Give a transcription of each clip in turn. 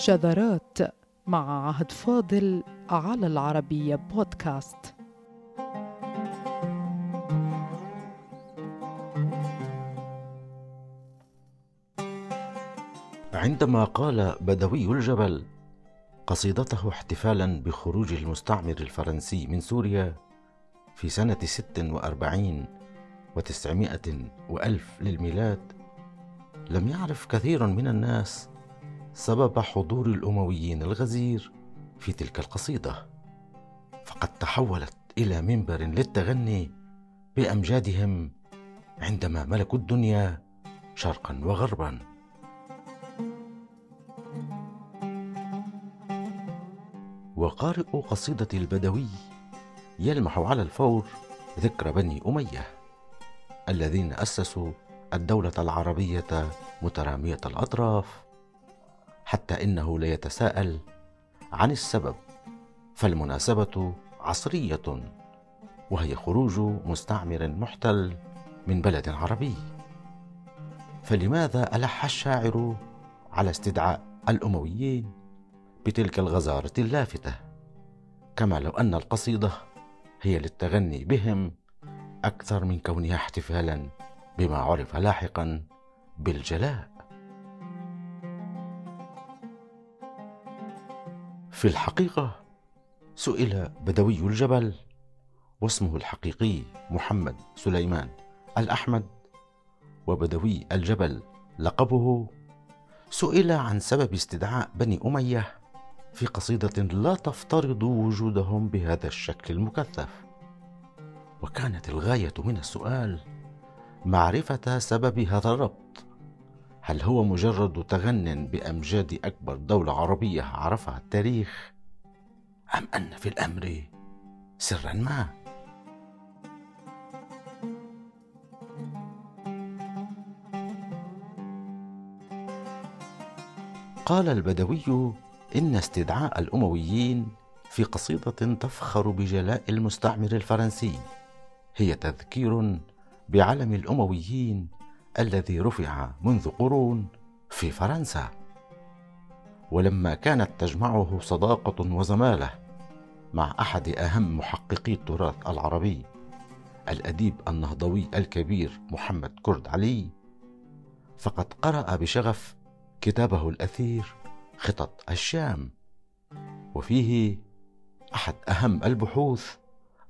شذرات مع عهد فاضل على العربية بودكاست. عندما قال بدوي الجبل قصيدته احتفالا بخروج المستعمر الفرنسي من سوريا في سنة ست وأربعين وتسعمائة وألف للميلاد لم يعرف كثير من الناس سبب حضور الأمويين الغزير في تلك القصيدة. فقد تحولت إلى منبر للتغني بأمجادهم عندما ملكوا الدنيا شرقا وغربا. وقارئ قصيدة البدوي يلمح على الفور ذكر بني أمية الذين أسسوا الدولة العربية مترامية الأطراف حتى إنه ليتساءل عن السبب. فالمناسبة عصرية وهي خروج مستعمر محتل من بلد عربي. فلماذا ألح الشاعر على استدعاء الأمويين بتلك الغزارة اللافتة؟ كما لو أن القصيدة هي للتغني بهم أكثر من كونها احتفالا بما عرف لاحقا بالجلاء. في الحقيقة سئل بدوي الجبل واسمه الحقيقي محمد سليمان الأحمد وبدوي الجبل لقبه. سئل عن سبب استدعاء بني أمية في قصيدة لا تفترض وجودهم بهذا الشكل المكثف. وكانت الغاية من السؤال معرفة سبب هذا الربط. هل هو مجرد تغن بأمجاد أكبر دولة عربية عرفها التاريخ؟ أم أن في الأمر سرا ما؟ قال البدوي إن استدعاء الأمويين في قصيدة تفخر بجلاء المستعمر الفرنسي هي تذكير بعلم الأمويين الذي رفع منذ قرون في فرنسا. ولما كانت تجمعه صداقة وزمالة مع أحد أهم محققي التراث العربي الأديب النهضوي الكبير محمد كرد علي فقد قرأ بشغف كتابه الأثير خطط الشام. وفيه أحد أهم البحوث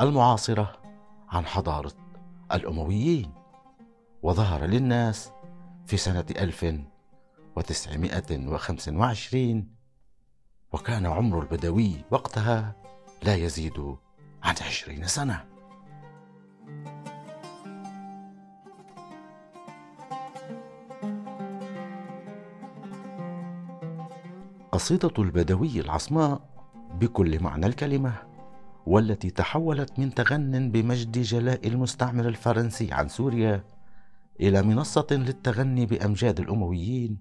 المعاصرة عن حضارة الأمويين. وظهر للناس في سنة 1925 وكان عمر البدوي وقتها لا يزيد عن عشرين سنة. قصيدة البدوي العصماء بكل معنى الكلمة والتي تحولت من تغن بمجد جلاء المستعمر الفرنسي عن سوريا إلى منصة للتغني بأمجاد الأمويين.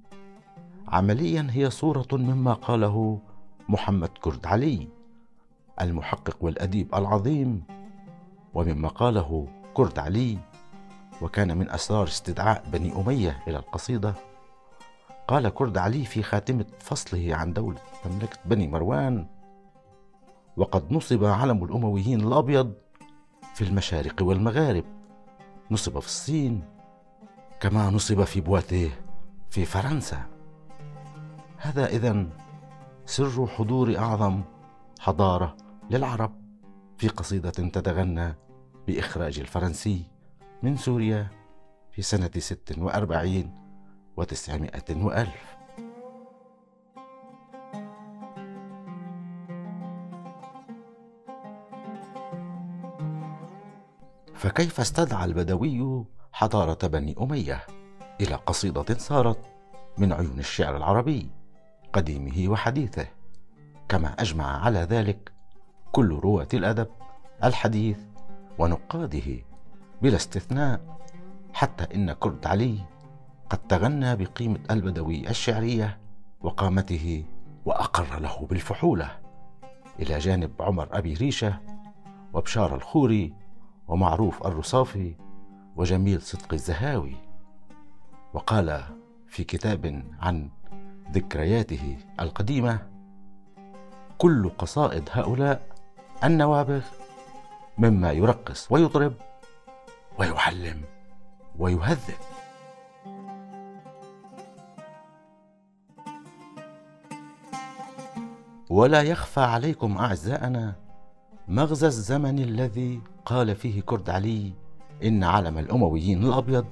عمليا هي صورة مما قاله محمد كرد علي المحقق والأديب العظيم ومما قاله كرد علي وكان من أسرار استدعاء بني أمية إلى القصيدة. قال كرد علي في خاتمة فصله عن دولة مملكة بني مروان وقد نصب علم الأمويين الأبيض في المشارق والمغارب نصب في الصين كما نصب في بواتيه في فرنسا. هذا إذا سر حضور أعظم حضارة للعرب في قصيدة تتغنى بإخراج الفرنسي من سوريا في سنة ست وأربعين وتسعمائة وألف. فكيف استدعى البدوي حضارة بني أمية إلى قصيدة صارت من عيون الشعر العربي قديمه وحديثه. كما أجمع على ذلك كل رواة الأدب الحديث ونقاده بلا استثناء حتى إن كرد علي قد تغنى بقيمة البدوي الشعرية وقامته وأقر له بالفحولة. إلى جانب عمر أبي ريشة وبشار الخوري ومعروف الرصافي وجميل صدق الزهاوي. وقال في كتاب عن ذكرياته القديمة كل قصائد هؤلاء النوابغ مما يرقص ويطرب ويعلم ويهذب. ولا يخفى عليكم أعزائنا مغزى الزمن الذي قال فيه كرد علي إن علم الأمويين الأبيض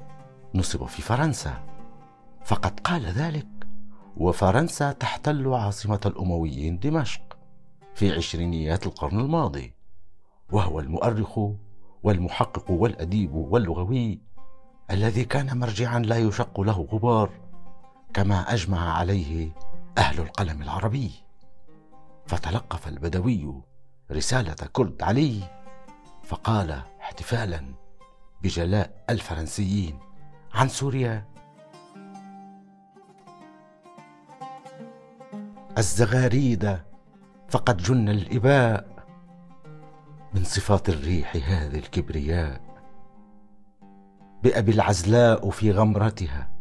نصب في فرنسا. فقد قال ذلك وفرنسا تحتل عاصمة الأمويين دمشق في عشرينيات القرن الماضي وهو المؤرخ والمحقق والأديب واللغوي الذي كان مرجعا لا يشق له غبار كما أجمع عليه أهل القلم العربي. فتلقف البدوي رسالة كرد علي فقال احتفالا بجلاء الفرنسيين عن سوريا. الزغاريد فقد جن الإباء من صفات الريح هذه الكبرياء بأبي العزلاء في غمرتها.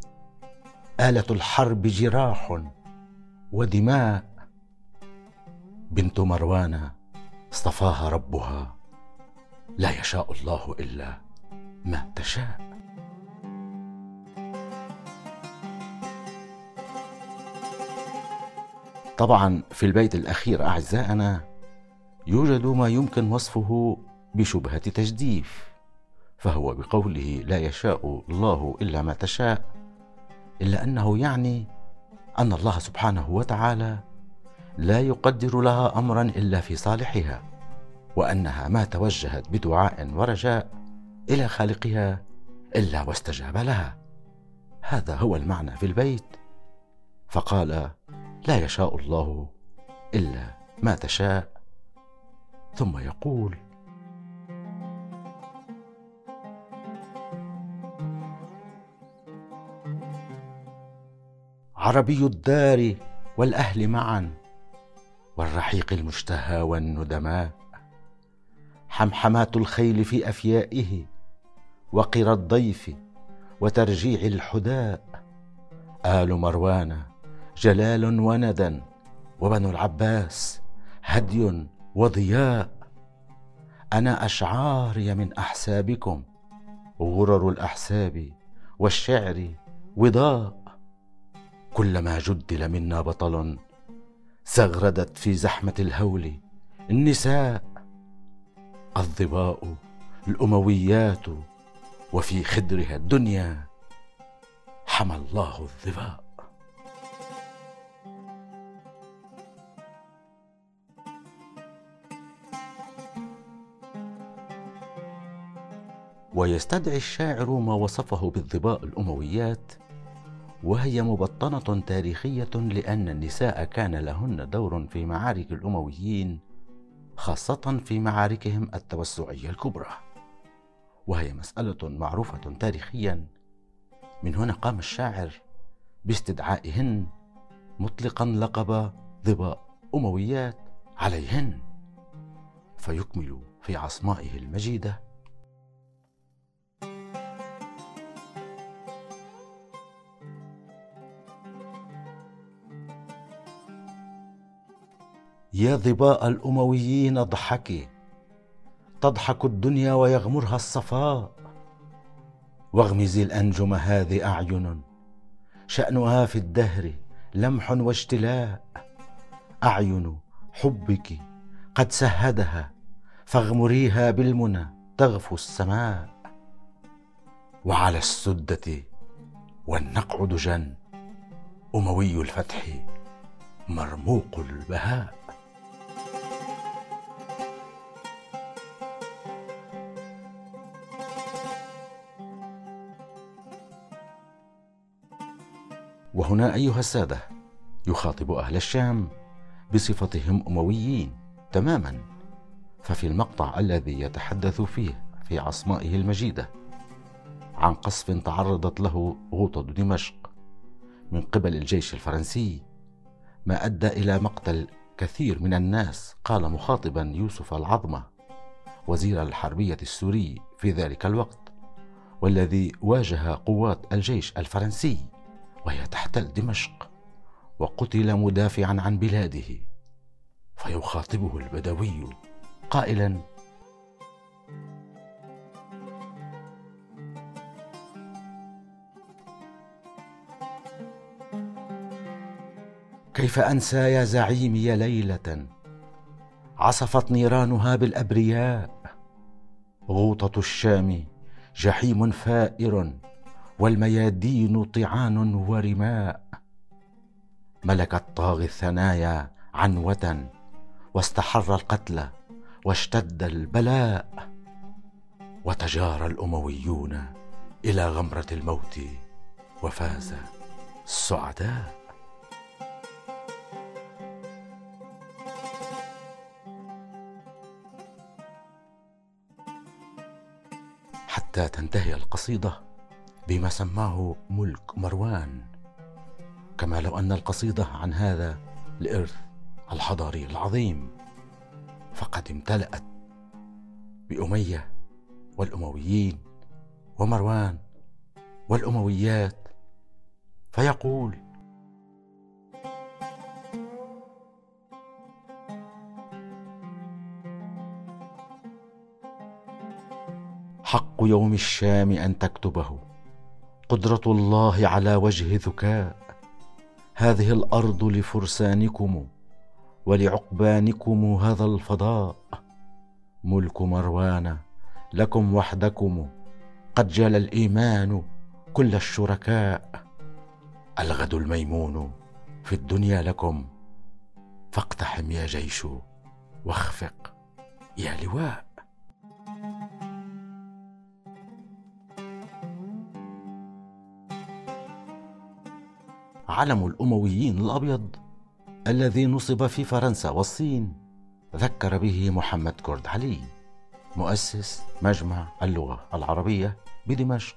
آلة الحرب جراح ودماء. بنت مروان اصطفاها ربها. لا يشاء الله إلا ما تشاء. طبعا في البيت الأخير أعزائنا يوجد ما يمكن وصفه بشبهة تجديف فهو بقوله لا يشاء الله إلا ما تشاء إلا أنه يعني أن الله سبحانه وتعالى لا يقدر لها أمرا إلا في صالحها وأنها ما توجهت بدعاء ورجاء إلى خالقها إلا واستجاب لها. هذا هو المعنى في البيت. فقال لا يشاء الله إلا ما تشاء. ثم يقول عربي الدار والأهل معا والرحيق المشتهى والندماء حمحمات الخيل في أفيائه وقر الضيف وترجيع الحداء آل مروان جلال وندى وبنو العباس هدي وضياء. أنا اشعاري من أحسابكم غرر الأحساب والشعر وضاء. كلما جدل منا بطل زغردت في زحمة الهول النساء. الظباء الأمويات وفي خدرها الدنيا حمى الله الظباء ويستدعي الشاعر ما وصفه بالظباء الأمويات وهي مبطنة تاريخية لأن النساء كان لهن دور في معارك الأمويين خاصة في معاركهم التوسعية الكبرى. وهي مسألة معروفة تاريخيا. من هنا قام الشاعر باستدعائهن مطلقا لقب ظباء أمويات عليهن فيكمل في عصمائه المجيدة. يا ظباء الأمويين اضحكي. تضحك الدنيا ويغمرها الصفاء. واغمزي الأنجم هذه أعين. شأنها في الدهر لمح واجتلاء أعين حبك قد سهدها فاغمريها بالمنى تغفو السماء. وعلى السدة والنقع دجن أموي الفتح مرموق البهاء. وهنا أيها السادة يخاطب أهل الشام بصفتهم أمويين تماما ففي المقطع الذي يتحدث فيه في عصمائه المجيدة عن قصف تعرضت له غوطة دمشق من قبل الجيش الفرنسي ما أدى إلى مقتل كثير من الناس قال مخاطبا يوسف العظمة وزير الحربية السوري في ذلك الوقت والذي واجه قوات الجيش الفرنسي. وهي تحتل دمشق وقتل مدافعا عن بلاده. فيخاطبه البدوي قائلا كيف أنسى يا زعيمي ليلة؟ عصفت نيرانها بالأبرياء. غوطة الشام جحيم فائر والميادين طعان ورماء. ملك الطاغي الثنايا عنوه واستحر القتل واشتد البلاء. وتجارى الأمويون إلى غمرة الموت وفاز السعداء. حتى تنتهي القصيدة. بما سماه ملك مروان. كما لو أن القصيدة عن هذا الإرث الحضاري العظيم فقد امتلأت بأمية والأمويين ومروان والأمويات فيقول حق يوم الشام أن تكتبه. قدرة الله على وجه ذكاء. هذه الأرض لفرسانكم ولعقبانكم هذا الفضاء. ملك مروان لكم وحدكم. قد جل الإيمان كل الشركاء. الغد الميمون في الدنيا لكم. فاقتحم يا جيش واخفق يا لواء. علم الأمويين الأبيض الذي نصب في فرنسا والصين. ذكر به محمد كرد علي مؤسس مجمع اللغة العربية بدمشق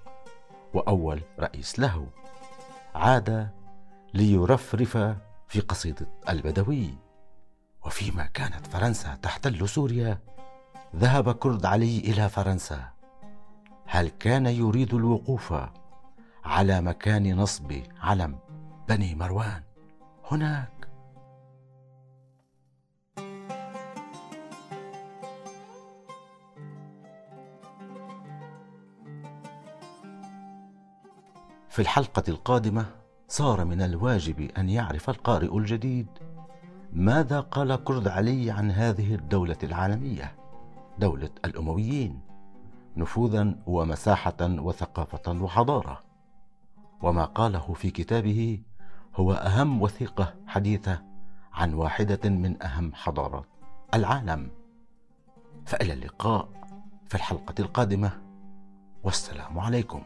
وأول رئيس له. عاد ليرفرف في قصيدة البدوي. وفيما كانت فرنسا تحتل سوريا ذهب كرد علي إلى فرنسا. هل كان يريد الوقوف على مكان نصب علم؟ بني مروان. هناك. في الحلقة القادمة صار من الواجب أن يعرف القارئ الجديد ماذا قال كرد علي عن هذه الدولة العالمية دولة الأمويين نفوذا ومساحة وثقافة وحضارة. وما قاله في كتابه هو أهم وثيقة حديثة عن واحدة من أهم حضارات العالم. فإلى اللقاء في الحلقة القادمة والسلام عليكم.